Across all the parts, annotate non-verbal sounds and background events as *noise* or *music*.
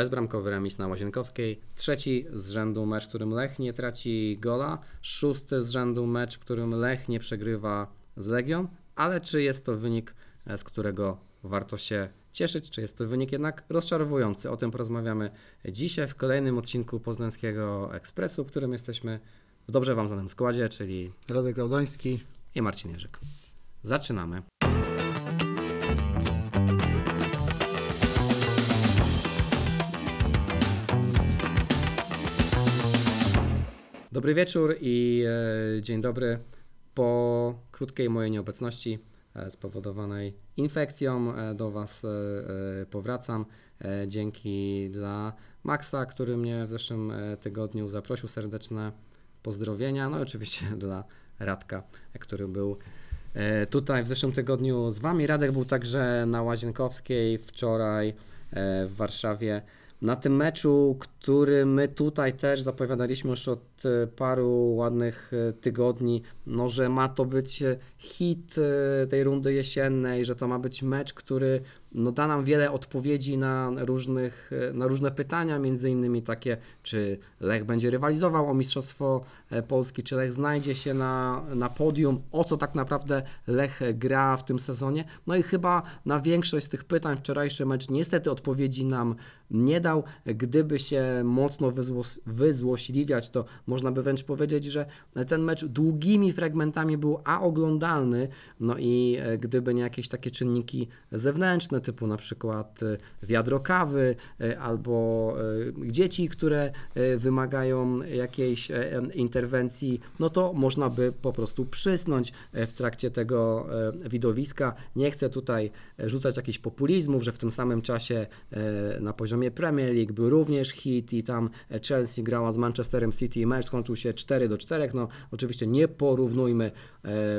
bezbramkowy remis na Łazienkowskiej, trzeci z rzędu mecz, w którym Lech nie traci gola, szósty z rzędu mecz, w którym Lech nie przegrywa z Legią, ale czy jest to wynik, e, z którego warto się cieszyć, czy jest to wynik jednak rozczarowujący? O tym porozmawiamy dzisiaj w kolejnym odcinku Poznańskiego Ekspresu, w którym jesteśmy w dobrze Wam znanym składzie, czyli Radek Gałdoński. i Marcin Jerzyk. Zaczynamy. Dobry wieczór i e, dzień dobry. Po krótkiej mojej nieobecności e, spowodowanej infekcją e, do Was e, e, powracam. E, dzięki dla Maxa, który mnie w zeszłym e, tygodniu zaprosił serdeczne pozdrowienia. No i oczywiście *laughs* dla Radka, który był e, tutaj w zeszłym tygodniu z Wami. Radek był także na Łazienkowskiej wczoraj e, w Warszawie. Na tym meczu, który my tutaj też zapowiadaliśmy już od e, paru ładnych e, tygodni, no, że ma to być e, hit tej rundy jesiennej, że to ma być mecz, który no, da nam wiele odpowiedzi na, różnych, na różne pytania, między innymi takie, czy Lech będzie rywalizował o Mistrzostwo e, Polski, czy Lech znajdzie się na, na podium, o co tak naprawdę Lech gra w tym sezonie. No i chyba na większość z tych pytań wczorajszy mecz niestety odpowiedzi nam nie dał. Gdyby się mocno wyzłos- wyzłośliwiać, to można by wręcz powiedzieć, że ten mecz długimi fragmentami był a oglądalny, no i e, gdyby nie jakieś takie czynniki zewnętrzne, typu na przykład e, wiadro kawy e, albo e, dzieci, które wymagają jakiejś e, interwencji, no to można by po prostu przysnąć e, w trakcie tego e, widowiska. Nie chcę tutaj rzucać jakichś populizmów, że w tym samym czasie na poziomie Premier League był również hit i tam Chelsea grała z Manchesterem City i mecz skończył się 4 do 4. No oczywiście nie porównujmy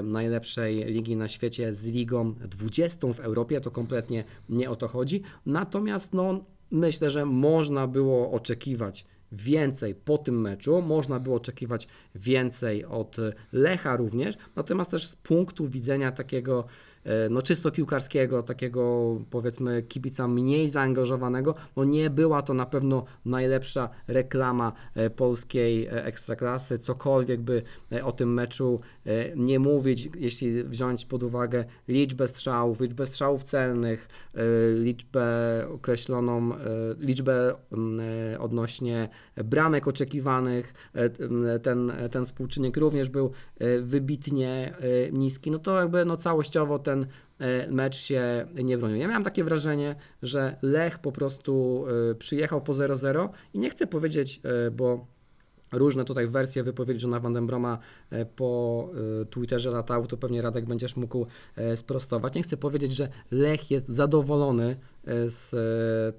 najlepszej ligi na świecie z ligą 20 w Europie, to kompletnie nie o to chodzi. Natomiast no myślę, że można było oczekiwać więcej po tym meczu, można było oczekiwać więcej od Lecha również, natomiast też z punktu widzenia takiego e, no czysto piłkarskiego, takiego powiedzmy kibica mniej zaangażowanego, no nie była to na pewno najlepsza reklama e, polskiej e, ekstraklasy, cokolwiek by e, o tym meczu e, nie mówić, jeśli wziąć pod uwagę liczbę strzałów, liczbę strzałów celnych, e, liczbę określoną, e, liczbę e, odnośnie bramek oczekiwanych, e, ten, ten współczynnik również był e, wybitnie e, niski, no to jakby no całościowo ten e, mecz się nie bronił. Ja miałem takie wrażenie, że Lech po prostu e, przyjechał po 0-0 i nie chcę powiedzieć, e, bo różne tutaj wersje wypowiedzi Johna Van den Broma e, po e, Twitterze latały, to pewnie Radek będziesz mógł e, sprostować. Nie chcę powiedzieć, że Lech jest zadowolony z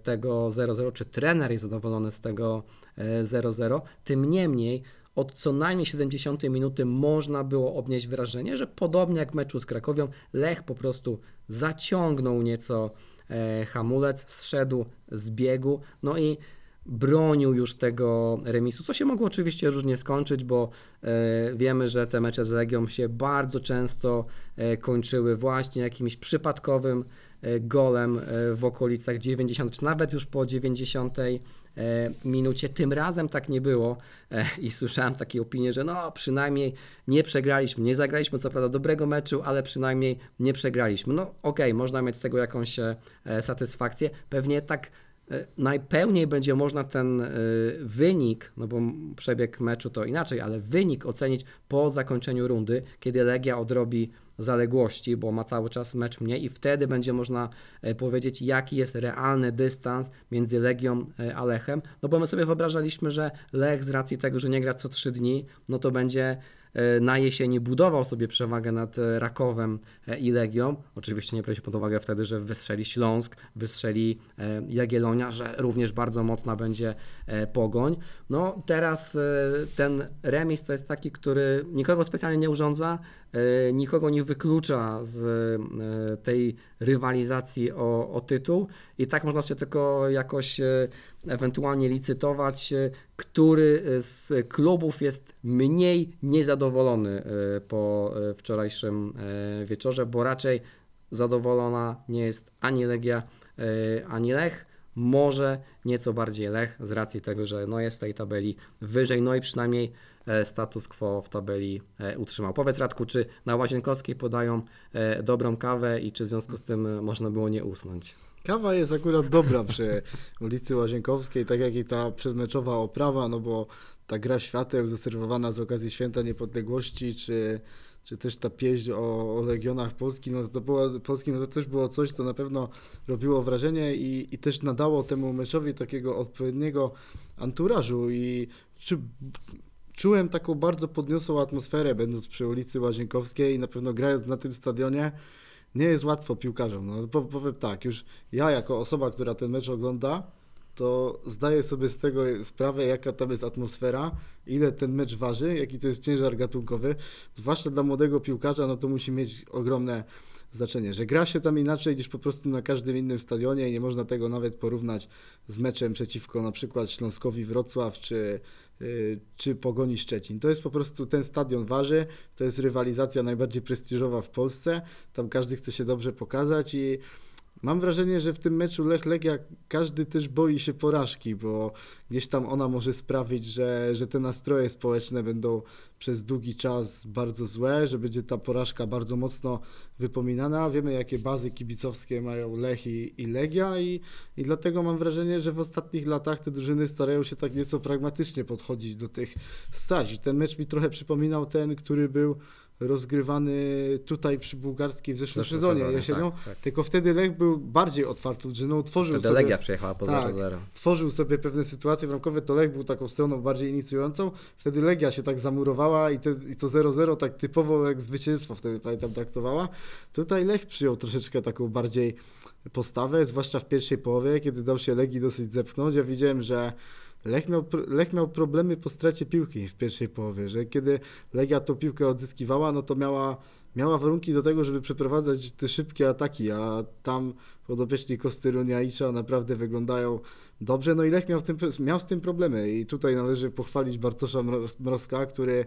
tego 0-0, czy trener jest zadowolony z tego e, 0-0. Tym niemniej od co najmniej 70 minuty można było odnieść wrażenie, że podobnie jak w meczu z Krakowią, Lech po prostu zaciągnął nieco hamulec, zszedł z biegu, no i bronił już tego remisu, co się mogło oczywiście różnie skończyć, bo e, wiemy, że te mecze z Legią się bardzo często e, kończyły właśnie jakimś przypadkowym e, golem w okolicach 90, czy nawet już po 90 e, minucie. Tym razem tak nie było i słyszałem takie opinie, że no przynajmniej nie przegraliśmy, nie zagraliśmy co prawda dobrego meczu, ale przynajmniej nie przegraliśmy. No okej, można mieć z tego jakąś satysfakcję. Pewnie tak najpełniej będzie można ten e, wynik, no bo przebieg meczu to inaczej, ale wynik ocenić po zakończeniu rundy, kiedy Legia odrobi zaległości, bo ma cały czas mecz mniej i wtedy będzie można e, powiedzieć, jaki jest realny dystans między Legią e, a Lechem, no bo my sobie wyobrażaliśmy, że Lech z racji tego, że nie gra co trzy dni, no to będzie e, na jesieni budował sobie przewagę nad e, Rakowem e, i Legią. Oczywiście nie braliśmy pod uwagę wtedy, że wystrzeli Śląsk, wystrzeli e, Jagiellonia, że również bardzo mocna będzie e, Pogoń. No teraz e, ten remis to jest taki, który nikogo specjalnie nie urządza, e, nikogo nie wyklucza z e, tej rywalizacji o, o tytuł i tak można się tylko jakoś ewentualnie licytować, który z klubów jest mniej niezadowolony po wczorajszym wieczorze, bo raczej zadowolona nie jest ani Legia, ani Lech. Może nieco bardziej Lech z racji tego, że no jest w tej tabeli wyżej, no i przynajmniej e, status quo w tabeli e, utrzymał. Powiedz Radku, czy na Łazienkowskiej podają e, dobrą kawę i czy w związku z tym można było nie usnąć? Kawa jest akurat dobra przy ulicy Łazienkowskiej, tak jak i ta przedmeczowa oprawa, no bo ta gra świateł zaserwowana z okazji Święta Niepodległości, czy, czy też ta pieśń o, o Legionach Polski, no to, było, Polski, no to też było coś, co na pewno robiło wrażenie i, i też nadało temu meczowi takiego odpowiedniego anturażu i czy, czułem taką bardzo podniosłą atmosferę, będąc przy ulicy Łazienkowskiej i na pewno grając na tym stadionie, nie jest łatwo piłkarzom. No, powiem tak, już ja jako osoba, która ten mecz ogląda, to zdaję sobie z tego sprawę, jaka tam jest atmosfera, ile ten mecz waży, jaki to jest ciężar gatunkowy. Zwłaszcza dla młodego piłkarza, no to musi mieć ogromne znaczenie, że gra się tam inaczej niż po prostu na każdym innym stadionie i nie można tego nawet porównać z meczem przeciwko na przykład Śląskowi Wrocław czy, yy, czy Pogoni Szczecin. To jest po prostu, ten stadion waży, to jest rywalizacja najbardziej prestiżowa w Polsce, tam każdy chce się dobrze pokazać i Mam wrażenie, że w tym meczu Lech Legia każdy też boi się porażki, bo gdzieś tam ona może sprawić, że, że te nastroje społeczne będą przez długi czas bardzo złe, że będzie ta porażka bardzo mocno wypominana. Wiemy, jakie bazy kibicowskie mają Lech i, i Legia i, i dlatego mam wrażenie, że w ostatnich latach te drużyny starają się tak nieco pragmatycznie podchodzić do tych starć. Ten mecz mi trochę przypominał ten, który był rozgrywany tutaj przy Bułgarskiej w zeszłym Zeszłym sezonie, sezonie, jesienią, tak, tak. tylko wtedy Lech był bardziej otwartą drużyną, tworzył Wtedy sobie... Legia przyjechała po Tak. 0-0. tworzył sobie pewne sytuacje bramkowe, to Lech był taką stroną bardziej inicjującą. Wtedy Legia się tak zamurowała i, te, i to 0-0 tak typowo jak zwycięstwo wtedy pamiętam traktowała. Tutaj Lech przyjął troszeczkę taką bardziej postawę, zwłaszcza w pierwszej połowie, kiedy dał się Legii dosyć zepchnąć. Ja widziałem, że Lech miał, Lech miał problemy po stracie piłki w pierwszej połowie, że kiedy Legia tą piłkę odzyskiwała, no to miała, miała warunki do tego, żeby przeprowadzać te szybkie ataki, a tam podopieczni Kostyrunia i naprawdę wyglądają dobrze, no i Lech miał, tym, miał z tym problemy i tutaj należy pochwalić Bartosza Mro- Mrozka, który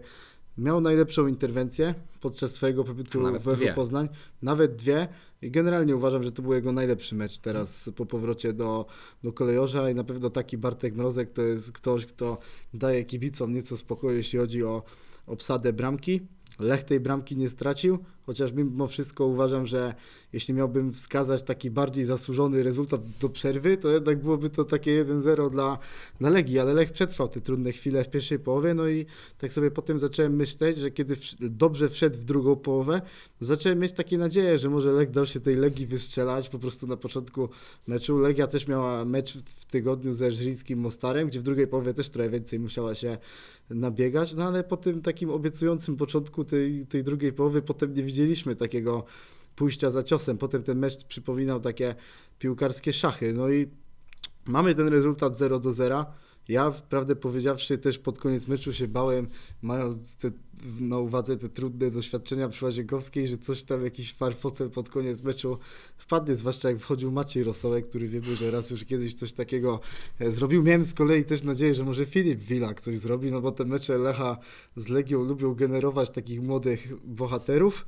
miał najlepszą interwencję podczas swojego pobytu Nawet w dwie. Poznań, nawet dwie i generalnie uważam, że to był jego najlepszy mecz teraz po powrocie do, do kolejorza i na pewno taki Bartek Mrozek to jest ktoś, kto daje kibicom nieco spokoju, jeśli chodzi o obsadę bramki. Lech tej bramki nie stracił, chociaż mimo wszystko uważam, że jeśli miałbym wskazać taki bardziej zasłużony rezultat do przerwy, to jednak byłoby to takie 1-0 dla, dla Legii, ale Lech przetrwał te trudne chwile w pierwszej połowie, no i tak sobie potem zacząłem myśleć, że kiedy dobrze wszedł w drugą połowę, zacząłem mieć takie nadzieje, że może Lech dał się tej Legii wystrzelać po prostu na początku meczu. Legia też miała mecz w- tygodniu ze Żyrickim Mostarem, gdzie w drugiej połowie też trochę więcej musiała się nabiegać, no ale po tym takim obiecującym początku tej, tej drugiej połowy potem nie widzieliśmy takiego pójścia za ciosem. Potem ten mecz przypominał takie piłkarskie szachy. No i mamy ten rezultat 0 do 0. Ja, prawdę powiedziawszy, też pod koniec meczu się bałem, mając te, na uwadze te trudne doświadczenia przy Łazienkowskiej, że coś tam, jakiś farfocel pod koniec meczu wpadnie, zwłaszcza jak wchodził Maciej Rosołek, który wiemy, że raz już kiedyś coś takiego e, zrobił. Miałem z kolei też nadzieję, że może Filip Wilak coś zrobi, no bo te mecze Lecha z Legią lubią generować takich młodych bohaterów.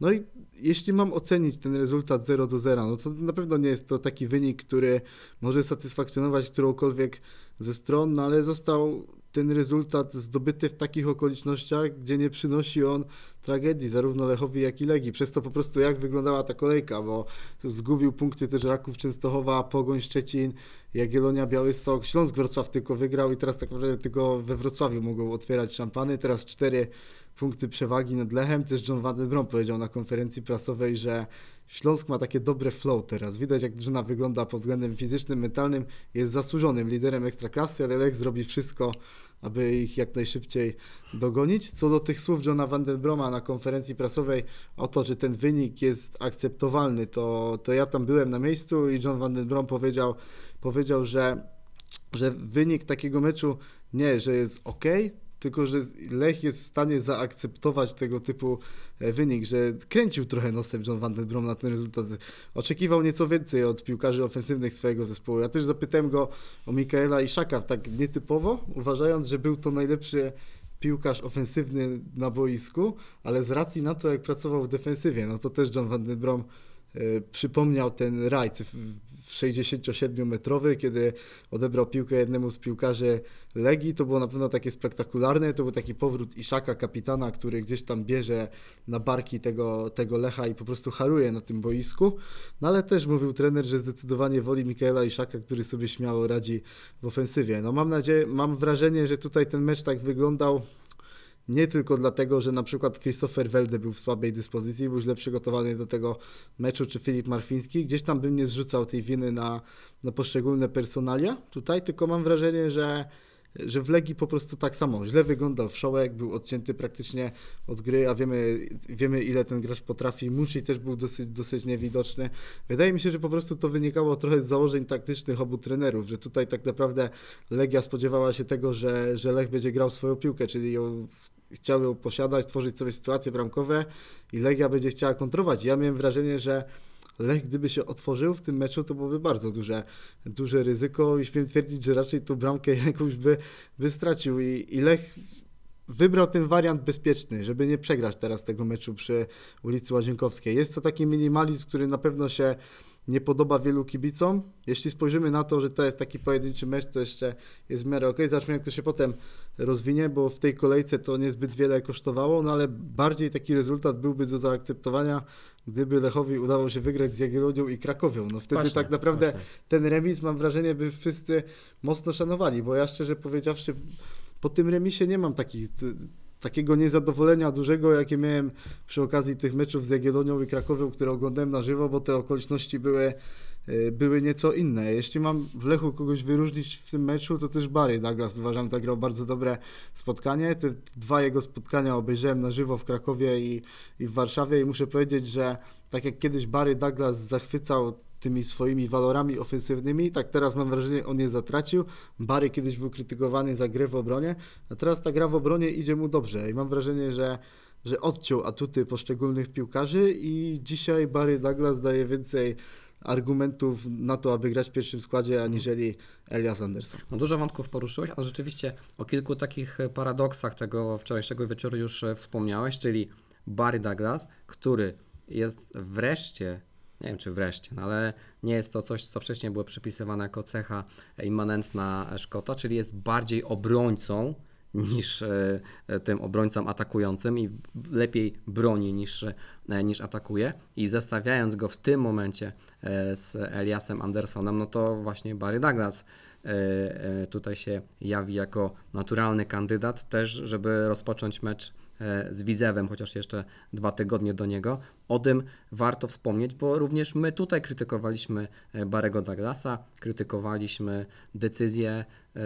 No i jeśli mam ocenić ten rezultat 0 do 0, no to na pewno nie jest to taki wynik, który może satysfakcjonować którąkolwiek ze stron, no ale został ten rezultat zdobyty w takich okolicznościach, gdzie nie przynosi on tragedii zarówno Lechowi, jak i Legii. Przez to po prostu jak wyglądała ta kolejka, bo zgubił punkty też Raków Częstochowa, Pogoń Szczecin, Jagiellonia Białystok, Śląsk Wrocław tylko wygrał i teraz tak naprawdę tylko we Wrocławiu mogą otwierać szampany. Teraz cztery punkty przewagi nad Lechem. Też John Van den Brom powiedział na konferencji prasowej, że Śląsk ma takie dobre flow teraz. Widać jak drużyna wygląda pod względem fizycznym, mentalnym. Jest zasłużonym liderem ekstraklasy, ale Lech zrobi wszystko, aby ich jak najszybciej dogonić. Co do tych słów Johna Van den Broma na konferencji prasowej o to, że ten wynik jest akceptowalny, to, to ja tam byłem na miejscu i John Van den Brom powiedział, powiedział że, że wynik takiego meczu nie, że jest ok, tylko że Lech jest w stanie zaakceptować tego typu e, wynik, że kręcił trochę nosem John Van den Brom na ten rezultat. Oczekiwał nieco więcej od piłkarzy ofensywnych swojego zespołu. Ja też zapytałem go o Mikaela Iszaka tak nietypowo, uważając, że był to najlepszy piłkarz ofensywny na boisku, ale z racji na to, jak pracował w defensywie, no to też John Van den Brom y, przypomniał ten rajd 67-metrowy, kiedy odebrał piłkę jednemu z piłkarzy Legii. To było na pewno takie spektakularne. To był taki powrót Iszaka, kapitana, który gdzieś tam bierze na barki tego, tego Lecha i po prostu haruje na tym boisku. No ale też mówił trener, że zdecydowanie woli Mikaela Iszaka, który sobie śmiało radzi w ofensywie. No mam nadzieję, mam wrażenie, że tutaj ten mecz tak wyglądał nie tylko dlatego, że na przykład Christopher Welde był w słabej dyspozycji, był źle przygotowany do tego meczu, czy Filip Marfiński. Gdzieś tam bym nie zrzucał tej winy na, na poszczególne personalia tutaj, tylko mam wrażenie, że, że w Legii po prostu tak samo. Źle wyglądał Wszołek, był odcięty praktycznie od gry, a wiemy, wiemy ile ten gracz potrafi. Musi też był dosyć, dosyć niewidoczny. Wydaje mi się, że po prostu to wynikało trochę z założeń taktycznych obu trenerów, że tutaj tak naprawdę Legia spodziewała się tego, że, że Lech będzie grał swoją piłkę, czyli ją chciał ją posiadać, tworzyć sobie sytuacje bramkowe i Legia będzie chciała kontrować. Ja miałem wrażenie, że Lech gdyby się otworzył w tym meczu, to byłoby bardzo duże, duże ryzyko i śmiem twierdzić, że raczej tą bramkę *laughs* jakąś by, by stracił i, i Lech wybrał ten wariant bezpieczny, żeby nie przegrać teraz tego meczu przy ulicy Łazienkowskiej. Jest to taki minimalizm, który na pewno się nie podoba wielu kibicom. Jeśli spojrzymy na to, że to jest taki pojedynczy mecz, to jeszcze jest w miarę ok. Zobaczmy, jak to się potem rozwinie, bo w tej kolejce to niezbyt wiele kosztowało, no ale bardziej taki rezultat byłby do zaakceptowania, gdyby Lechowi udało się wygrać z Jagiellonią i Krakowią. No wtedy Właśnie, tak naprawdę właśnie. ten remis, mam wrażenie, by wszyscy mocno szanowali, bo ja szczerze powiedziawszy, po tym remisie nie mam takich, takiego niezadowolenia dużego, jakie miałem przy okazji tych meczów z Jagiellonią i Krakowią, które oglądałem na żywo, bo te okoliczności były, y, były nieco inne. Jeśli mam w Lechu kogoś wyróżnić w tym meczu, to też Barry Douglas uważam zagrał bardzo dobre spotkanie. Te dwa jego spotkania obejrzałem na żywo w Krakowie i, i w Warszawie i muszę powiedzieć, że tak jak kiedyś Barry Douglas zachwycał tymi swoimi walorami ofensywnymi, tak teraz mam wrażenie, on je zatracił. Barry kiedyś był krytykowany za grę w obronie, a teraz ta gra w obronie idzie mu dobrze i mam wrażenie, że, że odciął atuty poszczególnych piłkarzy i dzisiaj Barry Douglas daje więcej argumentów na to, aby grać w pierwszym składzie, aniżeli Elias Anderson. No dużo wątków poruszyłeś, ale rzeczywiście o kilku takich paradoksach tego wczorajszego wieczoru już e, wspomniałeś, czyli Barry Douglas, który jest wreszcie, nie wiem czy wreszcie, no ale nie jest to coś, co wcześniej było przypisywane jako cecha immanentna Szkota, czyli jest bardziej obrońcą niż e, e, tym obrońcą atakującym i lepiej broni niż, e, niż atakuje. I zestawiając go w tym momencie z Eliasem Andersonem, no to właśnie Barry Douglas tutaj się jawi jako naturalny kandydat też, żeby rozpocząć mecz z Widzewem, chociaż jeszcze dwa tygodnie do niego. O tym warto wspomnieć, bo również my tutaj krytykowaliśmy e, Barego Douglasa, krytykowaliśmy decyzję e,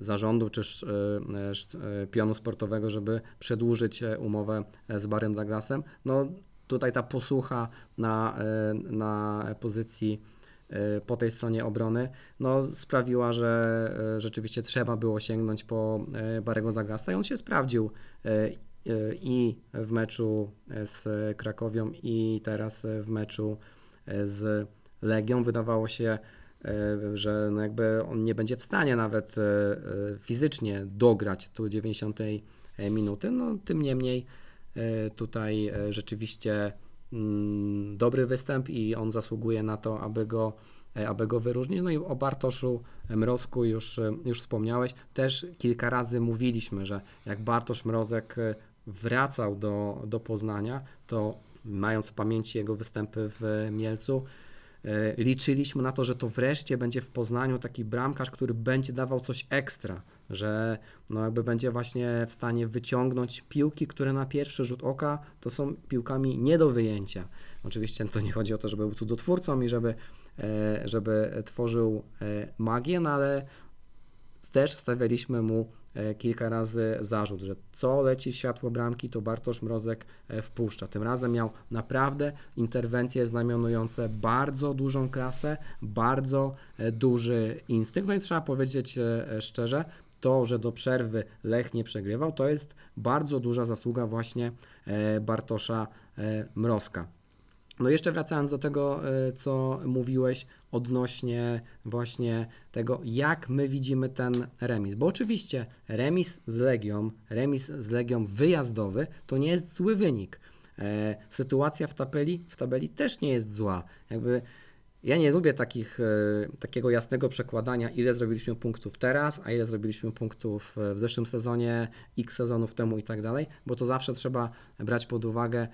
zarządu czy e, e, pionu sportowego, żeby przedłużyć e, umowę e, z Barem Douglasem. No tutaj ta posłucha na, e, na pozycji e, po tej stronie obrony, no sprawiła, że e, rzeczywiście trzeba było sięgnąć po e, Barego Douglasa i on się sprawdził e, e, i w meczu z Krakowią i teraz w meczu e, z Legią. Wydawało się, e, że no jakby on nie będzie w stanie nawet e, e, fizycznie dograć tu 90 minuty, no tym niemniej e, tutaj e, rzeczywiście mm, dobry występ i on zasługuje na to, aby go, e, aby go wyróżnić. No i o Bartoszu Mrozku już, e, już wspomniałeś. Też kilka razy mówiliśmy, że jak Bartosz Mrozek e, wracał do, do Poznania, to mając w pamięci jego występy w Mielcu, e, liczyliśmy na to, że to wreszcie będzie w Poznaniu taki bramkarz, który będzie dawał coś ekstra, że no jakby będzie właśnie w stanie wyciągnąć piłki, które na pierwszy rzut oka to są piłkami nie do wyjęcia. Oczywiście to nie chodzi o to, żeby był cudotwórcą i żeby, e, żeby tworzył e, magię, no ale też stawialiśmy mu kilka razy zarzut, że co leci światło bramki, to Bartosz Mrozek e, wpuszcza. Tym razem miał naprawdę interwencje znamionujące bardzo dużą klasę, bardzo e, duży instynkt. No i trzeba powiedzieć e, e, szczerze, to, że do przerwy Lech nie przegrywał, to jest bardzo duża zasługa właśnie e, Bartosza e, Mrozka. No jeszcze wracając do tego, e, co mówiłeś odnośnie właśnie tego, jak my widzimy ten remis. Bo oczywiście remis z Legią, remis z Legią wyjazdowy to nie jest zły wynik. E, sytuacja w tabeli, w tabeli też nie jest zła. Jakby ja nie lubię takich, e, takiego jasnego przekładania, ile zrobiliśmy punktów teraz, a ile zrobiliśmy punktów w zeszłym sezonie, x sezonów temu i tak dalej, bo to zawsze trzeba brać pod uwagę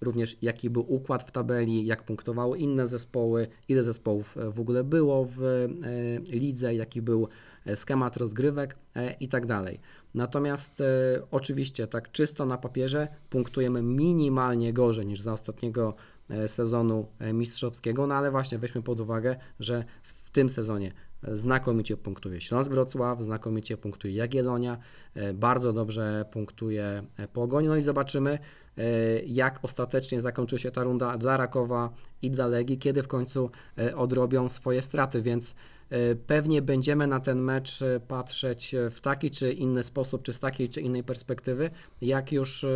również jaki był układ w tabeli, jak punktowały inne zespoły, ile zespołów e, w ogóle było w e, lidze, jaki był e, schemat rozgrywek e, i tak dalej. Natomiast e, oczywiście tak czysto na papierze punktujemy minimalnie gorzej niż za ostatniego e, sezonu e, mistrzowskiego, no ale właśnie weźmy pod uwagę, że w tym sezonie e, znakomicie punktuje Śląsk Wrocław, znakomicie punktuje Jagiellonia, e, bardzo dobrze punktuje e, Pogoń, no i zobaczymy e, jak ostatecznie zakończy się ta runda dla Rakowa i dla Legii, kiedy w końcu e, odrobią swoje straty, więc e, pewnie będziemy na ten mecz e, patrzeć e, w taki czy inny sposób, czy z takiej czy innej perspektywy, jak już e,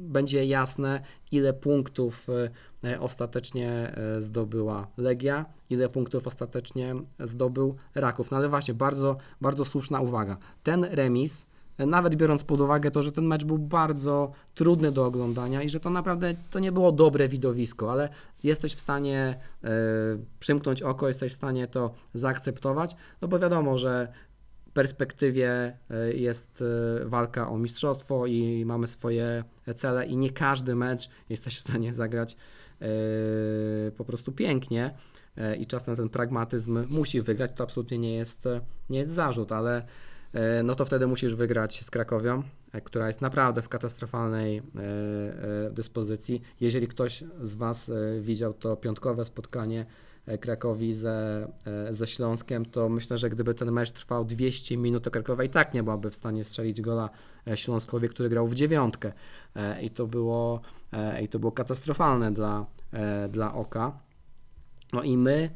będzie jasne, ile punktów e, e, ostatecznie e, zdobyła Legia, ile punktów ostatecznie zdobył Raków. No ale właśnie, bardzo, bardzo słuszna uwaga. Ten remis, e, nawet biorąc pod uwagę to, że ten mecz był bardzo trudny do oglądania i że to naprawdę to nie było dobre widowisko, ale jesteś w stanie e, przymknąć oko, jesteś w stanie to zaakceptować, no bo wiadomo, że w perspektywie e, jest e, walka o mistrzostwo i mamy swoje cele i nie każdy mecz jesteś w stanie zagrać po prostu pięknie i czasem ten pragmatyzm musi wygrać, to absolutnie nie jest, nie jest zarzut, ale no to wtedy musisz wygrać z Krakowią, e, która jest naprawdę w katastrofalnej e, e, dyspozycji. Jeżeli ktoś z Was e, widział to piątkowe spotkanie e, Krakowi ze, e, ze Śląskiem, to myślę, że gdyby ten mecz trwał 200 minut, to Krakowa i tak nie byłaby w stanie strzelić gola e, Śląskowi, który grał w dziewiątkę. E, I to było, e, i to było katastrofalne dla, e, dla oka. No i my,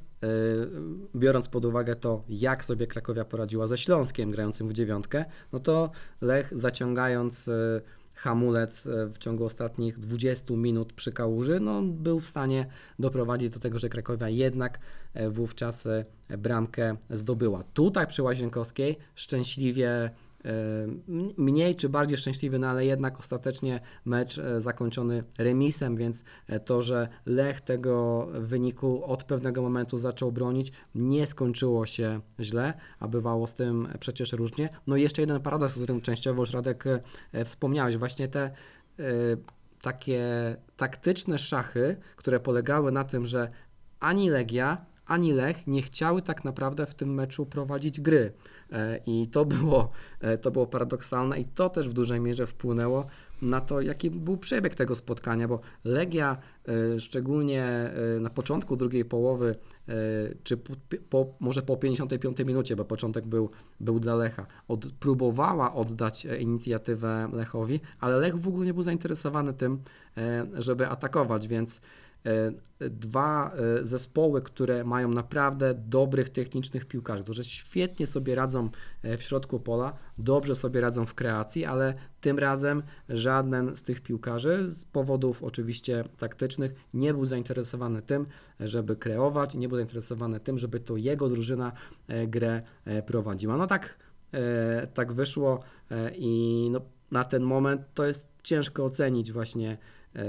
biorąc pod uwagę to, jak sobie Krakowia poradziła ze Śląskiem grającym w dziewiątkę, no to Lech zaciągając y, hamulec y, w ciągu ostatnich 20 minut przy kałuży, no był w stanie doprowadzić do tego, że Krakowia jednak e, wówczas e, bramkę zdobyła. Tutaj przy Łazienkowskiej szczęśliwie mniej czy bardziej szczęśliwy, no ale jednak ostatecznie mecz e, zakończony remisem, więc e, to, że Lech tego wyniku od pewnego momentu zaczął bronić, nie skończyło się źle, a bywało z tym przecież różnie. No i jeszcze jeden paradoks, o którym częściowo już Radek e, wspomniałeś, właśnie te takie taktyczne szachy, które polegały na tym, że ani Legia, ani Lech nie chciały tak naprawdę w tym meczu prowadzić gry. E, I to było, e, to było paradoksalne i to też w dużej mierze wpłynęło na to, jaki był przebieg tego spotkania, bo Legia e, szczególnie na początku drugiej połowy, czy po, po, może po 55 minucie, bo początek był, był dla Lecha, od, próbowała oddać inicjatywę Lechowi, ale Lech w ogóle nie był zainteresowany tym, żeby atakować, więc dwa e, zespoły, które mają naprawdę dobrych technicznych piłkarzy, którzy świetnie sobie radzą e, w środku pola, dobrze sobie radzą w kreacji, ale tym razem żaden z tych piłkarzy z powodów oczywiście taktycznych nie był zainteresowany tym, żeby kreować, nie był zainteresowany tym, żeby to jego drużyna e, grę e, prowadziła. No tak, e, tak wyszło e, i no, na ten moment to jest ciężko ocenić właśnie e,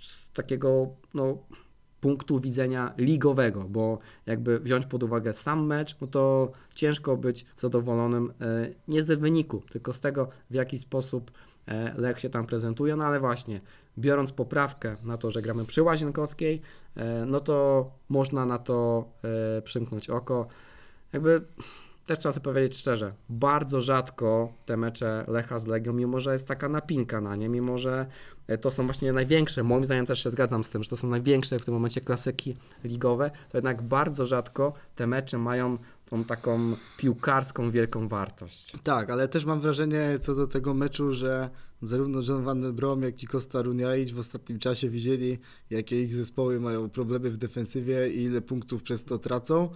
z takiego no, punktu widzenia ligowego, bo jakby wziąć pod uwagę sam mecz, no to ciężko być zadowolonym e, nie z wyniku, tylko z tego, w jaki sposób e, Lech się tam prezentuje, no ale właśnie, biorąc poprawkę na to, że gramy przy Łazienkowskiej, e, no to można na to przymknąć oko. Jakby też trzeba sobie powiedzieć szczerze, bardzo rzadko te mecze Lecha z Legią, mimo że jest taka napinka na nie, mimo że to są właśnie największe, moim zdaniem też się zgadzam z tym, że to są największe w tym momencie klasyki ligowe, to jednak bardzo rzadko te mecze mają tą taką piłkarską wielką wartość. Tak, ale też mam wrażenie co do tego meczu, że zarówno John Van Brom, jak i Costa Runiaic w ostatnim czasie widzieli, jakie ich zespoły mają problemy w defensywie i ile punktów przez to tracą.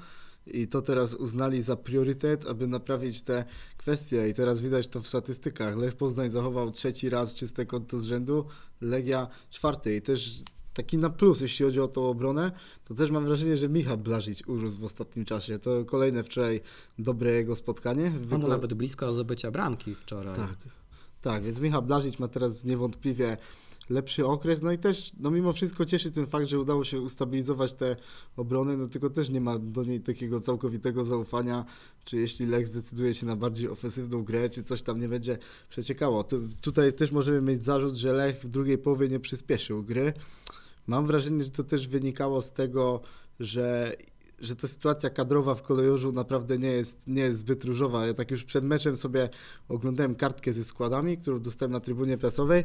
I to teraz uznali za priorytet, aby naprawić te kwestie. I teraz widać to w statystykach. Lech Poznań zachował trzeci raz czyste konto z rzędu, Legia czwarty. I też taki na plus, jeśli chodzi o tą obronę, to też mam wrażenie, że Michał Blażyć urósł w ostatnim czasie. To kolejne wczoraj dobre jego spotkanie. On był Wykla- nawet blisko zdobycia bramki wczoraj. tak, tak, więc Michał Blażyć ma teraz niewątpliwie lepszy okres, no i też no mimo wszystko cieszy ten fakt, że udało się ustabilizować te obrony, no tylko też nie ma do niej takiego całkowitego zaufania, czy jeśli Lech zdecyduje się na bardziej ofensywną grę, czy coś tam nie będzie przeciekało. Tu, tutaj też możemy mieć zarzut, że Lech w drugiej połowie nie przyspieszył gry. Mam wrażenie, że to też wynikało z tego, że że ta sytuacja kadrowa w kolejorzu naprawdę nie jest, nie jest zbyt różowa. Ja tak już przed meczem sobie oglądałem kartkę ze składami, którą dostałem na trybunie prasowej.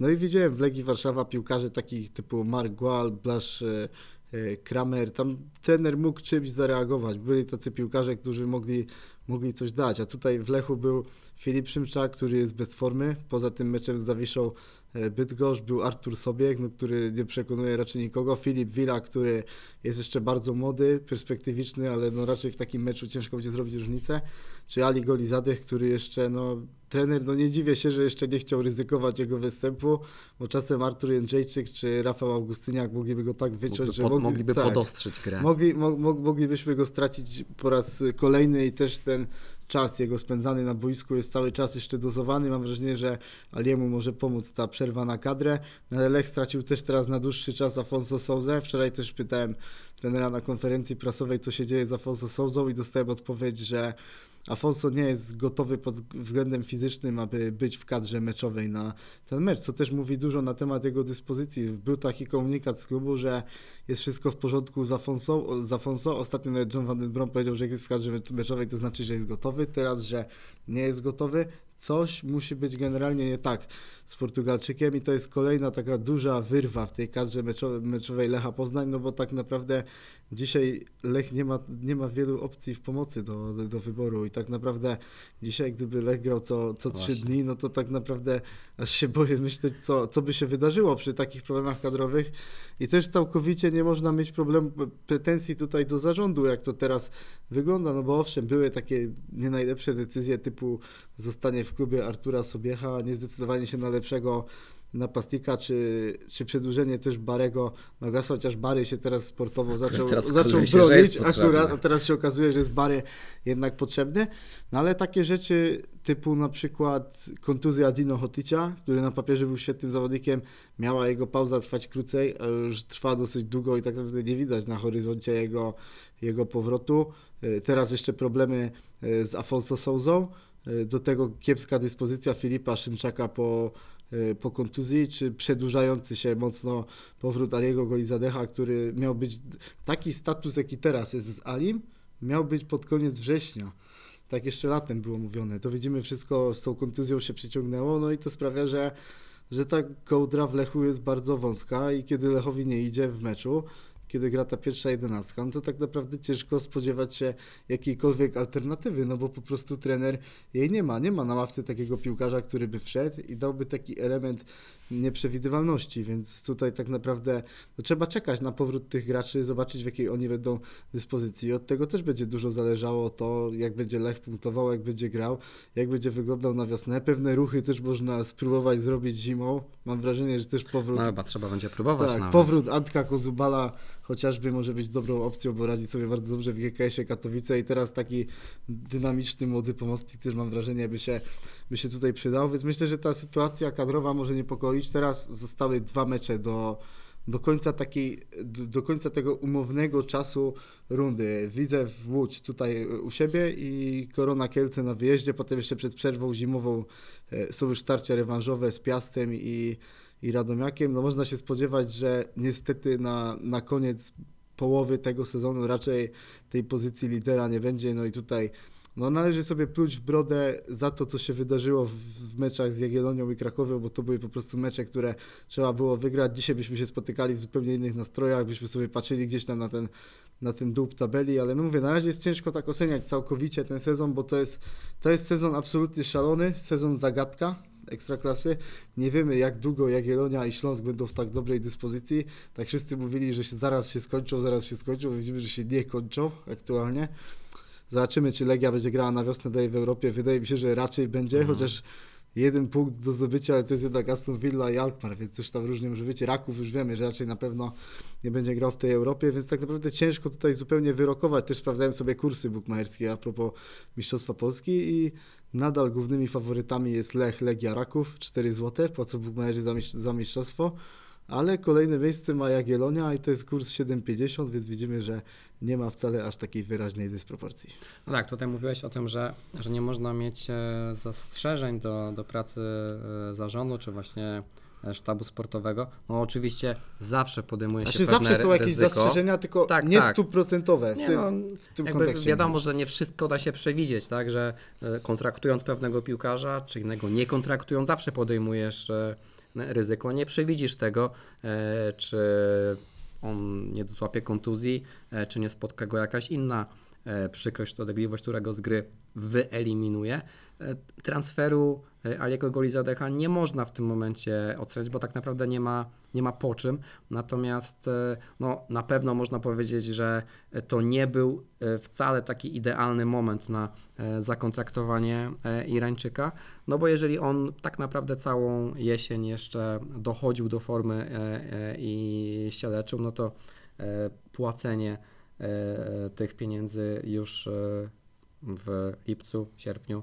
No i widziałem w Legii Warszawa piłkarzy takich typu Mark Gual, Blasz e, e, Kramer. Tam trener mógł czymś zareagować. Byli tacy piłkarze, którzy mogli, mogli coś dać. A tutaj w Lechu był Filip Szymczak, który jest bez formy. Poza tym meczem z Dawiszą e, Bydgoszcz był Artur Sobiek, no, który nie przekonuje raczej nikogo. Filip Wila, który jest jeszcze bardzo młody, perspektywiczny, ale no raczej w takim meczu ciężko będzie zrobić różnicę. Czy Ali Golizadeh, który jeszcze, no trener, no nie dziwię się, że jeszcze nie chciał ryzykować jego występu, bo czasem Artur Jędrzejczyk czy Rafał Augustyniak mogliby go tak wyciąć, Mógłby że mogli, mogliby tak, podostrzyć grę. Mogli, mo, mo, moglibyśmy go stracić po raz kolejny i też ten czas jego spędzany na boisku jest cały czas jeszcze dozowany. Mam wrażenie, że Aliemu może pomóc ta przerwa na kadrę. No ale Lech stracił też teraz na dłuższy czas Afonso Souza. Wczoraj też pytałem trenera na konferencji prasowej, co się dzieje z Afonso Souzą i dostałem odpowiedź, że Afonso nie jest gotowy pod względem fizycznym, aby być w kadrze meczowej na ten mecz, co też mówi dużo na temat jego dyspozycji. Był taki komunikat z klubu, że jest wszystko w porządku z Afonso. Z Afonso. Ostatnio nawet John Van Den Brom powiedział, że jak jest w kadrze meczowej, to znaczy, że jest gotowy. Teraz, że nie jest gotowy. Coś musi być generalnie nie tak z Portugalczykiem i to jest kolejna taka duża wyrwa w tej kadrze meczowej Lecha Poznań, no bo tak naprawdę dzisiaj Lech nie ma, nie ma wielu opcji w pomocy do, do wyboru i tak naprawdę dzisiaj gdyby Lech grał co, co trzy dni, no to tak naprawdę aż się boję myśleć, co, co by się wydarzyło przy takich problemach kadrowych i też całkowicie nie można mieć problemu, pretensji tutaj do zarządu, jak to teraz wygląda, no bo owszem, były takie nie najlepsze decyzje typu zostanie w klubie Artura Sobiecha, niezdecydowanie się na lepszego napastnika, czy, czy przedłużenie też Barego. Na gasa, chociaż Bary się teraz sportowo zaczął, teraz zaczął bronić, akurat, a teraz się okazuje, że jest Bary jednak potrzebny, no ale takie rzeczy typu na przykład kontuzja Dino Hoticia, który na papierze był świetnym zawodnikiem, miała jego pauza trwać krócej, a już trwa dosyć długo i tak naprawdę nie widać na horyzoncie jego, jego powrotu. E, teraz jeszcze problemy e, z Afonso Souzą, do tego kiepska dyspozycja Filipa Szymczaka po Y, po kontuzji, czy przedłużający się mocno powrót Aliego Golizadecha, który miał być taki status, jaki teraz jest z Alim, miał być pod koniec września. Tak jeszcze latem było mówione. To widzimy, wszystko z tą kontuzją się przyciągnęło, no i to sprawia, że, że ta kołdra w Lechu jest bardzo wąska i kiedy Lechowi nie idzie w meczu, kiedy gra ta pierwsza jedenastka, no to tak naprawdę ciężko spodziewać się jakiejkolwiek alternatywy, no bo po prostu trener jej nie ma. Nie ma na ławce takiego piłkarza, który by wszedł i dałby taki element nieprzewidywalności, więc tutaj tak naprawdę no, trzeba czekać na powrót tych graczy, zobaczyć w jakiej oni będą dyspozycji. Od tego też będzie dużo zależało to, jak będzie Lech punktował, jak będzie grał, jak będzie wyglądał na wiosnę. Pewne ruchy też można spróbować zrobić zimą. Mam wrażenie, że też powrót... No chyba trzeba będzie próbować tak, nawet. powrót Antka Kozubala chociażby może być dobrą opcją, bo radzi sobie bardzo dobrze w GKS-ie Katowice i teraz taki dynamiczny, młody pomocnik też mam wrażenie by się, by się tutaj przydał, więc myślę, że ta sytuacja kadrowa może niepokoić. Teraz zostały dwa mecze do, do końca takiej, do końca tego umownego czasu rundy. Widzę w Łódź tutaj u siebie i Korona Kielce na wyjeździe, potem jeszcze przed przerwą zimową e, są już starcia rewanżowe z Piastem i i Radomiakiem, no można się spodziewać, że niestety na, na koniec połowy tego sezonu raczej tej pozycji lidera nie będzie, no i tutaj no należy sobie pluć w brodę za to, co się wydarzyło w, w meczach z Jagiellonią i Krakowem, bo to były po prostu mecze, które trzeba było wygrać. Dzisiaj byśmy się spotykali w zupełnie innych nastrojach, byśmy sobie patrzyli gdzieś tam na ten, na ten dół tabeli, ale no mówię, na razie jest ciężko tak oceniać całkowicie ten sezon, bo to jest, to jest sezon absolutnie szalony, sezon zagadka, ekstraklasy. Nie wiemy jak długo Jagiellonia i Śląsk będą w tak dobrej dyspozycji. Tak wszyscy mówili, że się zaraz się skończą, zaraz się skończą. Widzimy, że się nie kończą aktualnie. Zobaczymy, czy Legia będzie grała na wiosnę dalej w Europie. Wydaje mi się, że raczej będzie, mhm. chociaż jeden punkt do zdobycia, ale to jest jednak Aston Villa i Alkmaar, więc też tam różnie może być. Raków już wiemy, że raczej na pewno nie będzie grał w tej Europie, więc tak naprawdę ciężko tutaj zupełnie wyrokować. Też sprawdzałem sobie kursy bukmacherskie a propos Mistrzostwa Polski i Nadal głównymi faworytami jest Lech, Legia Raków, 4 zł, płacą bukmacherzy za, mistrz- za mistrzostwo, ale kolejne miejsce ma Jagiellonia i to jest kurs 7,50, więc widzimy, że nie ma wcale aż takiej wyraźnej dysproporcji. No tak, tutaj mówiłeś o tym, że, że nie można mieć e, zastrzeżeń do, do pracy e, zarządu, czy właśnie sztabu sportowego. No oczywiście zawsze podejmuje się Znaczy pewne zawsze są jakieś ryzyko. zastrzeżenia, tylko Tak, nie tak. stuprocentowe w, Nie tym, no, w tym kontekście. wiadomo, że nie wszystko da się przewidzieć, tak, że e, kontraktując pewnego piłkarza, czy innego nie kontraktując, zawsze podejmujesz e, ryzyko. Nie przewidzisz tego, e, czy on nie złapie kontuzji, e, czy nie spotka go jakaś inna e, przykrość, dolegliwość, która go z gry wyeliminuje. E, Transferu e, Aliego Golizadecha nie można w tym momencie oceniać, bo tak naprawdę nie ma, nie ma po czym. Natomiast e, no, na pewno można powiedzieć, że to nie był wcale taki idealny moment na zakontraktowanie Irańczyka, no bo jeżeli on tak naprawdę całą jesień jeszcze dochodził do formy i się leczył, no to płacenie tych pieniędzy już w lipcu, sierpniu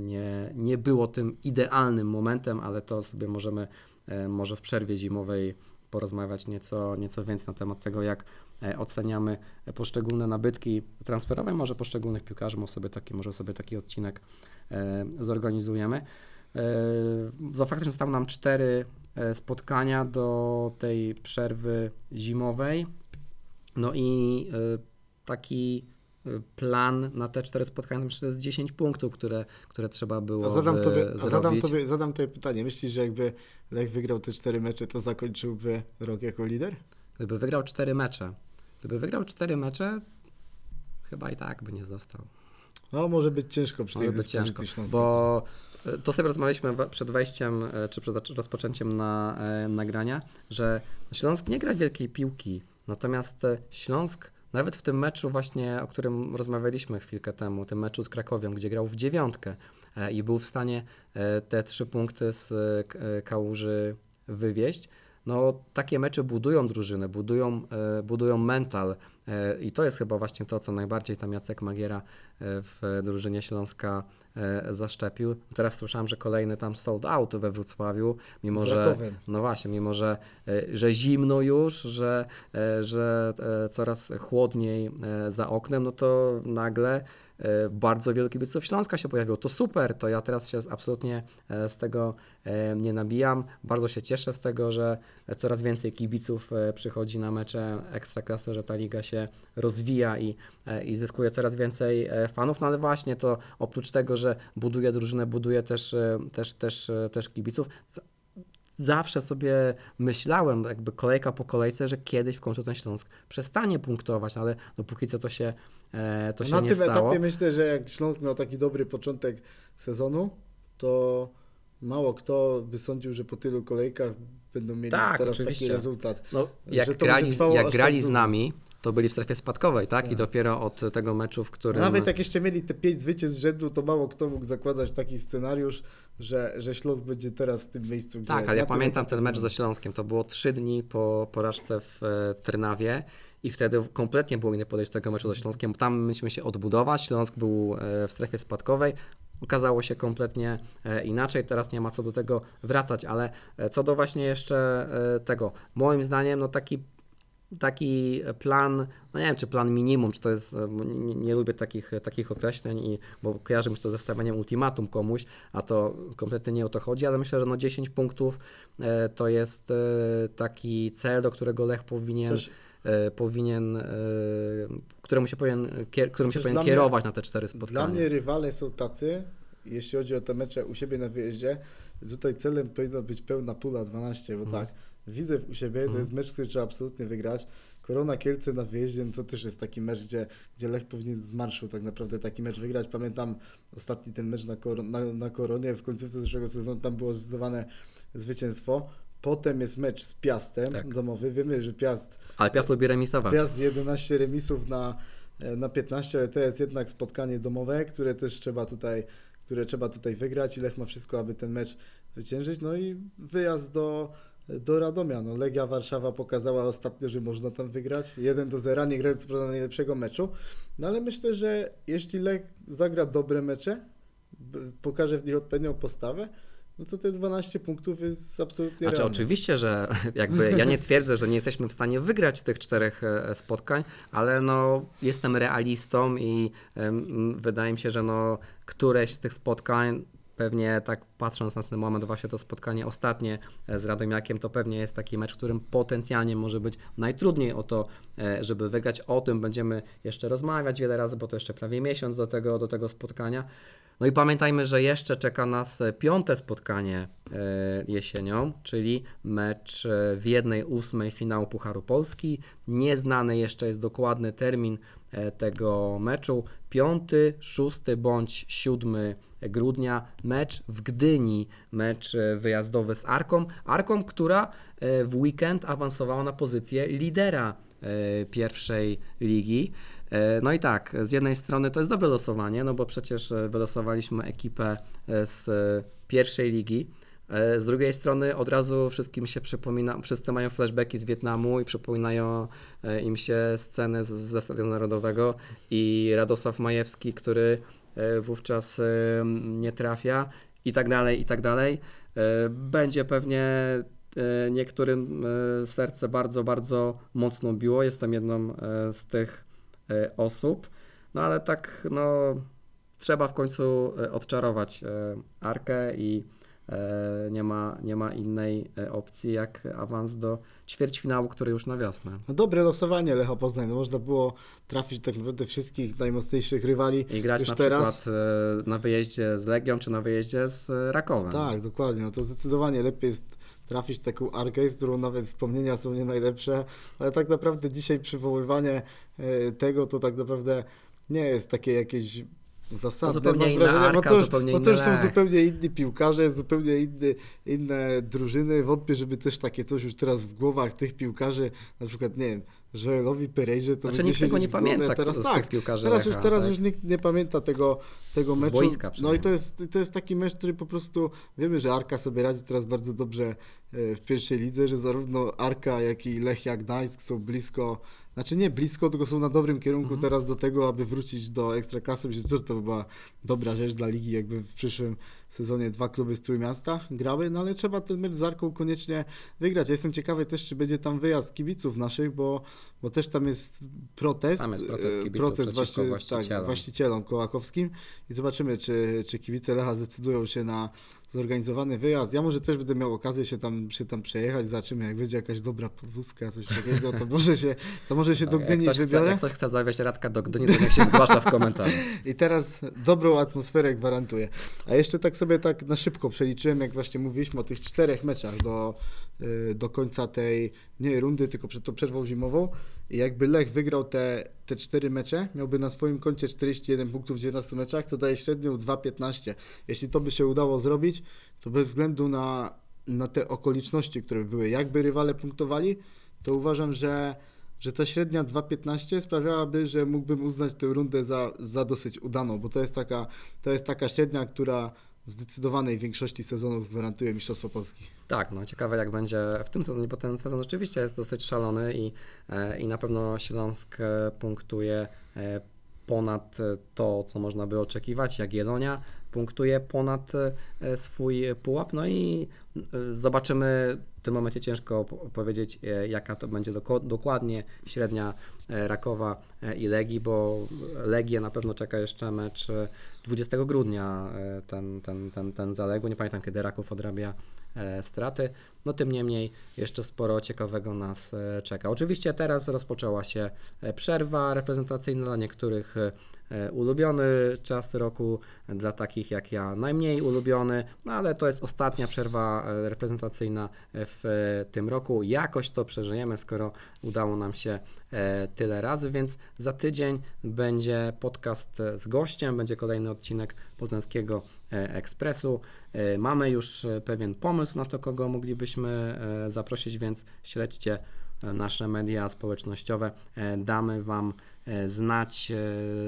nie, nie było tym idealnym momentem, ale to sobie możemy e, może w przerwie zimowej porozmawiać nieco, nieco więcej na temat tego, jak e, oceniamy poszczególne nabytki transferowe, może poszczególnych piłkarzy, może sobie taki, może sobie taki odcinek e, zorganizujemy. E, Za faktycznie zostały nam cztery e, spotkania do tej przerwy zimowej. No i e, taki e, plan na te cztery spotkania myślę, że jest 10 punktów, które, które trzeba było zadam, tobie, a zadam, zrobić. tobie, zadam tobie pytanie. Myślisz, że jakby Lech wygrał te cztery mecze, to zakończyłby rok jako lider? Gdyby wygrał cztery mecze, gdyby wygrał cztery mecze, chyba i tak by nie został. No, może być ciężko przy tej Może być dyspozycji ciężko, bo e, to sobie rozmawialiśmy przed wejściem, e, czy przed rozpoczęciem na, e, nagrania, że Śląsk nie gra wielkiej piłki, natomiast Śląsk nawet w tym meczu właśnie, o którym rozmawialiśmy chwilkę temu, tym meczu z Krakowią, gdzie grał w dziewiątkę e, i był w stanie e, te trzy punkty z e, Kałuży wywieźć, no takie mecze budują drużynę, budują, budują mental i to jest chyba właśnie to, co najbardziej tam Jacek Magiera w drużynie Śląska zaszczepił. Teraz słyszałem, że kolejny tam sold out we Wrocławiu, mimo Z że Rakowem. no właśnie, mimo że, e, że zimno już, że, e, że e, coraz chłodniej e, za oknem, no to nagle e, bardzo wielu kibiców Śląska się pojawiło. To super, to ja teraz się absolutnie e, z tego e, nie nabijam. Bardzo się cieszę z tego, że coraz więcej kibiców e, przychodzi na mecze Ekstraklasy, że ta liga się rozwija i, e, i zyskuje coraz więcej e, fanów. No ale właśnie to oprócz tego, że buduje drużynę, buduje też, e, też, też, e, też kibiców. Zawsze sobie myślałem, jakby kolejka po kolejce, że kiedyś w końcu ten Śląsk przestanie punktować, ale no póki co to się, e, to się na nie tym stało. etapie myślę, że jak Śląsk miał taki dobry początek sezonu, to mało kto by sądził, że po tylu kolejkach będą mieli Tak, teraz oczywiście. taki rezultat. No, jak grali, jak grali tak z nami, to byli w strefie spadkowej, tak? I Tak. dopiero od tego meczu, w którym... Nawet jak jeszcze mieli te pięć zwycięstw z rzędu, to mało kto mógł zakładać taki scenariusz, że, że Śląsk będzie teraz w tym miejscu, gdzie Tak, ale ja pamiętam ten mecz ze Śląskiem. To było trzy dni po porażce w e, Trnawie i wtedy kompletnie było inne podejście do tego meczu ze Śląskiem. Tam mieliśmy się odbudować. Śląsk był e, w strefie spadkowej. Okazało się kompletnie e, inaczej. Teraz nie ma co do tego wracać, ale e, co do właśnie jeszcze tego, moim zdaniem, no taki taki plan, no nie wiem, czy plan minimum, czy to jest, nie, nie lubię takich, takich określeń, i, bo kojarzy mi się to ze stawianiem ultimatum komuś, a to kompletnie nie o to chodzi, ale myślę, że no 10 punktów to jest taki cel, do którego Lech powinien, powinien e, któremu się powinien, kier, którym się powinien mnie- kierować na te cztery spotkania. Dla mnie rywale są tacy, jeśli chodzi o te mecze u siebie na wyjeździe, że tutaj celem powinna być pełna pula 12, bo Mhm. tak, widzę u siebie, to jest mecz, który trzeba absolutnie wygrać. Korona Kielce na wyjeździe, no to też jest taki mecz, gdzie, gdzie Lech powinien z marszu tak naprawdę taki mecz wygrać. Pamiętam ostatni ten mecz na, kor na, na Koronie, w końcówce zeszłego sezonu tam było zdecydowane zwycięstwo. Potem jest mecz z Piastem Tak. domowy. Wiemy, że Piast Ale Piast lubi remisować. Piast 11 remisów na, e, na 15, ale to jest jednak spotkanie domowe, które też trzeba tutaj, które trzeba tutaj wygrać i Lech ma wszystko, aby ten mecz zwyciężyć. No i wyjazd do, do Radomia. No, Legia Warszawa pokazała ostatnio, że można tam wygrać. 1 do 0, nie grając prawda najlepszego meczu. No ale myślę, że jeśli Lech zagra dobre mecze, pokaże w nich odpowiednią postawę, no to te 12 punktów jest absolutnie Znaczy, realne. oczywiście, że *laughs* jakby ja nie twierdzę, że nie jesteśmy w stanie wygrać tych czterech e, spotkań, ale no jestem realistą i wydaje mi się, że no któreś z tych spotkań pewnie tak patrząc na ten moment właśnie to spotkanie ostatnie e, z Radomiakiem, to pewnie jest taki mecz, w którym potencjalnie może być najtrudniej o to, e, żeby wygrać. O tym będziemy jeszcze rozmawiać wiele razy, bo to jeszcze prawie miesiąc do tego, do tego spotkania. No i pamiętajmy, że jeszcze czeka nas e, piąte spotkanie e, jesienią, czyli mecz e, w jednej ósmej finału Pucharu Polski. Nieznany jeszcze jest dokładny termin tego meczu. Piąty, szósty bądź siódmy grudnia mecz w Gdyni, mecz wyjazdowy z Arką. Arką, która w weekend awansowała na pozycję lidera pierwszej ligi. E, No i tak, z jednej strony to jest dobre losowanie, no bo przecież e, wylosowaliśmy ekipę e, z pierwszej ligi. Z drugiej strony od razu wszystkim się przypomina, wszyscy mają flashbacki z Wietnamu i przypominają im się sceny z, ze Stadionu Narodowego i Radosław Majewski, który wówczas nie trafia i tak dalej, i tak dalej. Będzie pewnie niektórym serce bardzo, bardzo mocno biło. Jestem jedną z tych osób. No ale tak, no trzeba w końcu e, odczarować e, Arkę i e, nie ma, nie ma innej e, opcji jak awans do ćwierćfinału, który już na wiosnę. No dobre losowanie Lecha Poznań, no można było trafić tak naprawdę wszystkich najmocniejszych rywali. I grać Już na teraz? przykład e, na wyjeździe z Legią, czy na wyjeździe z e, Rakowem. Tak, dokładnie. No to zdecydowanie lepiej jest trafić taką arkę, z którą nawet wspomnienia są nie najlepsze, ale tak naprawdę dzisiaj przywoływanie e, tego to tak naprawdę nie jest takie jakieś zasadne. zupełnie mam inna wrażenie, Arka, bo to już, zupełnie bo to już są zupełnie inni piłkarze, zupełnie inny, inne drużyny. Wątpię, żeby też takie coś już teraz w głowach tych piłkarzy, na przykład, nie wiem, Joelowi Perejrze, to Znaczy będzie nikt tego nie pamięta, teraz tak, piłkarzy Teraz Lecha, już, teraz tak. już nikt nie pamięta tego, tego meczu. boiska no i to jest, to jest taki mecz, który po prostu wiemy, że Arka sobie radzi teraz bardzo dobrze e, w pierwszej lidze, że zarówno Arka, jak i Lechia Gdańsk są blisko, znaczy nie blisko, tylko są na dobrym kierunku Mhm. teraz do tego, aby wrócić do Ekstraklasy. Myślę, że to by była dobra rzecz dla ligi, jakby w przyszłym sezonie dwa kluby z Trójmiasta grały, no ale trzeba ten mecz z Arką koniecznie wygrać. Ja jestem ciekawy też, czy będzie tam wyjazd kibiców naszych, bo, bo też tam jest protest. Tam jest protest e, kibiców przeciwko właśnie, właścicielom. Tak, właścicielom kołakowskim i zobaczymy, czy, czy kibice Lecha zdecydują się na zorganizowany wyjazd. Ja może też będę miał okazję się tam, się tam przejechać, zobaczymy, jak będzie jakaś dobra podwózka, coś takiego, to może się, to może się do Tak, jak, Gdyni ktoś chce, wybiorę. jak ktoś chce zawieźć Radka do Gdyni, to niech się zgłasza w komentarzu. *laughs* I teraz dobrą atmosferę gwarantuję. A jeszcze tak sobie tak na szybko przeliczyłem, jak właśnie mówiliśmy o tych czterech meczach do, y, do końca tej nie rundy, tylko przed tą przerwą zimową. Jakby Lech wygrał te, te cztery mecze, miałby na swoim koncie 41 punktów w 19 meczach, to daje średnią 2,15. Jeśli to by się udało zrobić, to bez względu na, na te okoliczności, które były, jakby rywale punktowali, to uważam, że że ta średnia 2.15 sprawiałaby, że mógłbym uznać tę rundę za, za dosyć udaną, bo to jest, taka, to jest taka średnia, która w zdecydowanej większości sezonów gwarantuje Mistrzostwo Polski. Tak, no ciekawe jak będzie w tym sezonie, bo ten sezon rzeczywiście jest dosyć szalony i, e, i na pewno Śląsk e, punktuje e, ponad to, co można by oczekiwać, jak Jelonia punktuje ponad swój pułap, no i zobaczymy, w tym momencie ciężko po- powiedzieć, jaka to będzie dokładnie średnia Rakowa e, i Legii, bo Legię na pewno czeka jeszcze mecz e, 20 grudnia, e, ten, ten, ten, ten zaległy, nie pamiętam kiedy Raków odrabia e, straty. No tym niemniej jeszcze sporo ciekawego nas e, czeka. Oczywiście teraz rozpoczęła się e, przerwa reprezentacyjna dla niektórych e, e, ulubiony czas roku, dla takich jak ja najmniej ulubiony, no ale to jest ostatnia przerwa e, reprezentacyjna w e, tym roku. Jakoś to przeżyjemy, skoro udało nam się e, tyle razy, więc za tydzień będzie podcast e, z gościem, będzie kolejny odcinek Poznańskiego e, Ekspresu. E, Mamy już e, pewien pomysł na to, kogo moglibyśmy e, zaprosić, więc śledźcie e, nasze media społecznościowe. E, Damy Wam e, znać, e,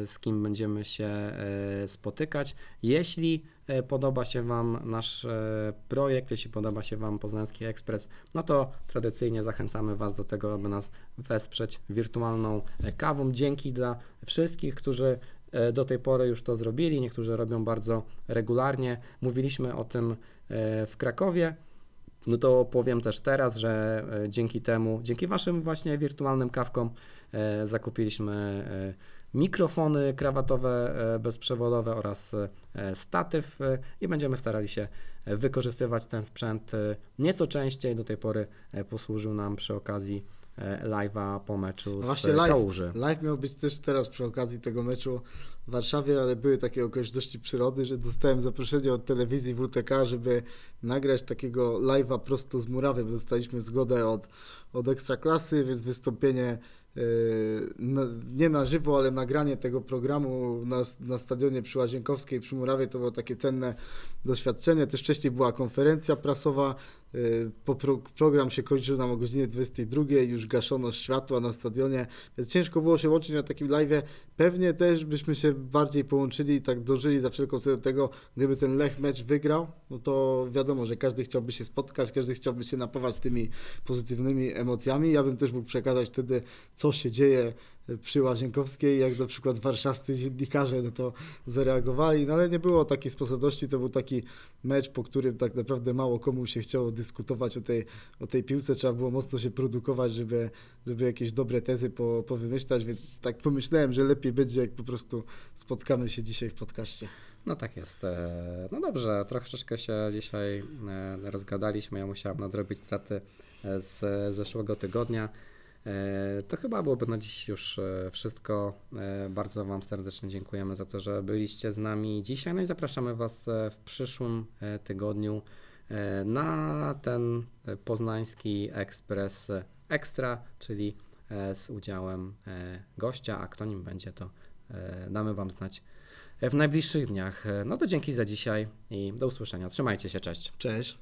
z kim będziemy się e, spotykać. Jeśli e, podoba się Wam nasz e, projekt, jeśli podoba się Wam Poznański Ekspres, no to tradycyjnie zachęcamy Was do tego, aby nas wesprzeć wirtualną e, kawą. Dzięki dla wszystkich, którzy e, do tej pory już to zrobili, niektórzy robią bardzo regularnie. Mówiliśmy o tym e, w Krakowie. No to powiem też teraz, że e, dzięki temu, dzięki Waszym właśnie wirtualnym kawkom e, zakupiliśmy e, mikrofony krawatowe bezprzewodowe oraz statyw i będziemy starali się wykorzystywać ten sprzęt nieco częściej. Do tej pory posłużył nam przy okazji live'a po meczu z Właśnie e, live. Kałuży. Live miał być też teraz przy okazji tego meczu w Warszawie, ale były takie okoliczności przyrody, że dostałem zaproszenie od telewizji WTK, żeby nagrać takiego live'a prosto z murawy, bo dostaliśmy zgodę od, od Ekstraklasy, więc wystąpienie na, nie na żywo, ale nagranie tego programu na, na stadionie przy Łazienkowskiej, przy Murawie, to było takie cenne doświadczenie. Też wcześniej była konferencja prasowa, pro, program się kończył nam o godzinie 22, już gaszono światła na stadionie, więc ciężko było się łączyć na takim live'ie. Pewnie też byśmy się bardziej połączyli i tak dożyli za wszelką cenę tego, gdyby ten Lech mecz wygrał, no to wiadomo, że każdy chciałby się spotkać, każdy chciałby się napawać tymi pozytywnymi emocjami. Ja bym też mógł przekazać wtedy, co się dzieje przy Łazienkowskiej, jak na przykład warszawscy dziennikarze no to zareagowali, no ale nie było takiej sposobności, to był taki mecz, po którym tak naprawdę mało komu się chciało dyskutować o tej, o tej piłce, trzeba było mocno się produkować, żeby, żeby jakieś dobre tezy po, powymyślać, więc tak pomyślałem, że lepiej będzie, jak po prostu spotkamy się dzisiaj w podcaście. No tak jest. E, No dobrze, troszeczkę się dzisiaj e, rozgadaliśmy. Ja musiałem nadrobić straty e, z zeszłego tygodnia. E, To chyba byłoby na dziś już e, wszystko. E, Bardzo Wam serdecznie dziękujemy za to, że byliście z nami dzisiaj. No i zapraszamy Was w przyszłym tygodniu na ten poznański ekspres ekstra, czyli z udziałem gościa, a kto nim będzie, to damy Wam znać w najbliższych dniach. No to dzięki za dzisiaj i do usłyszenia. Trzymajcie się, cześć. Cześć.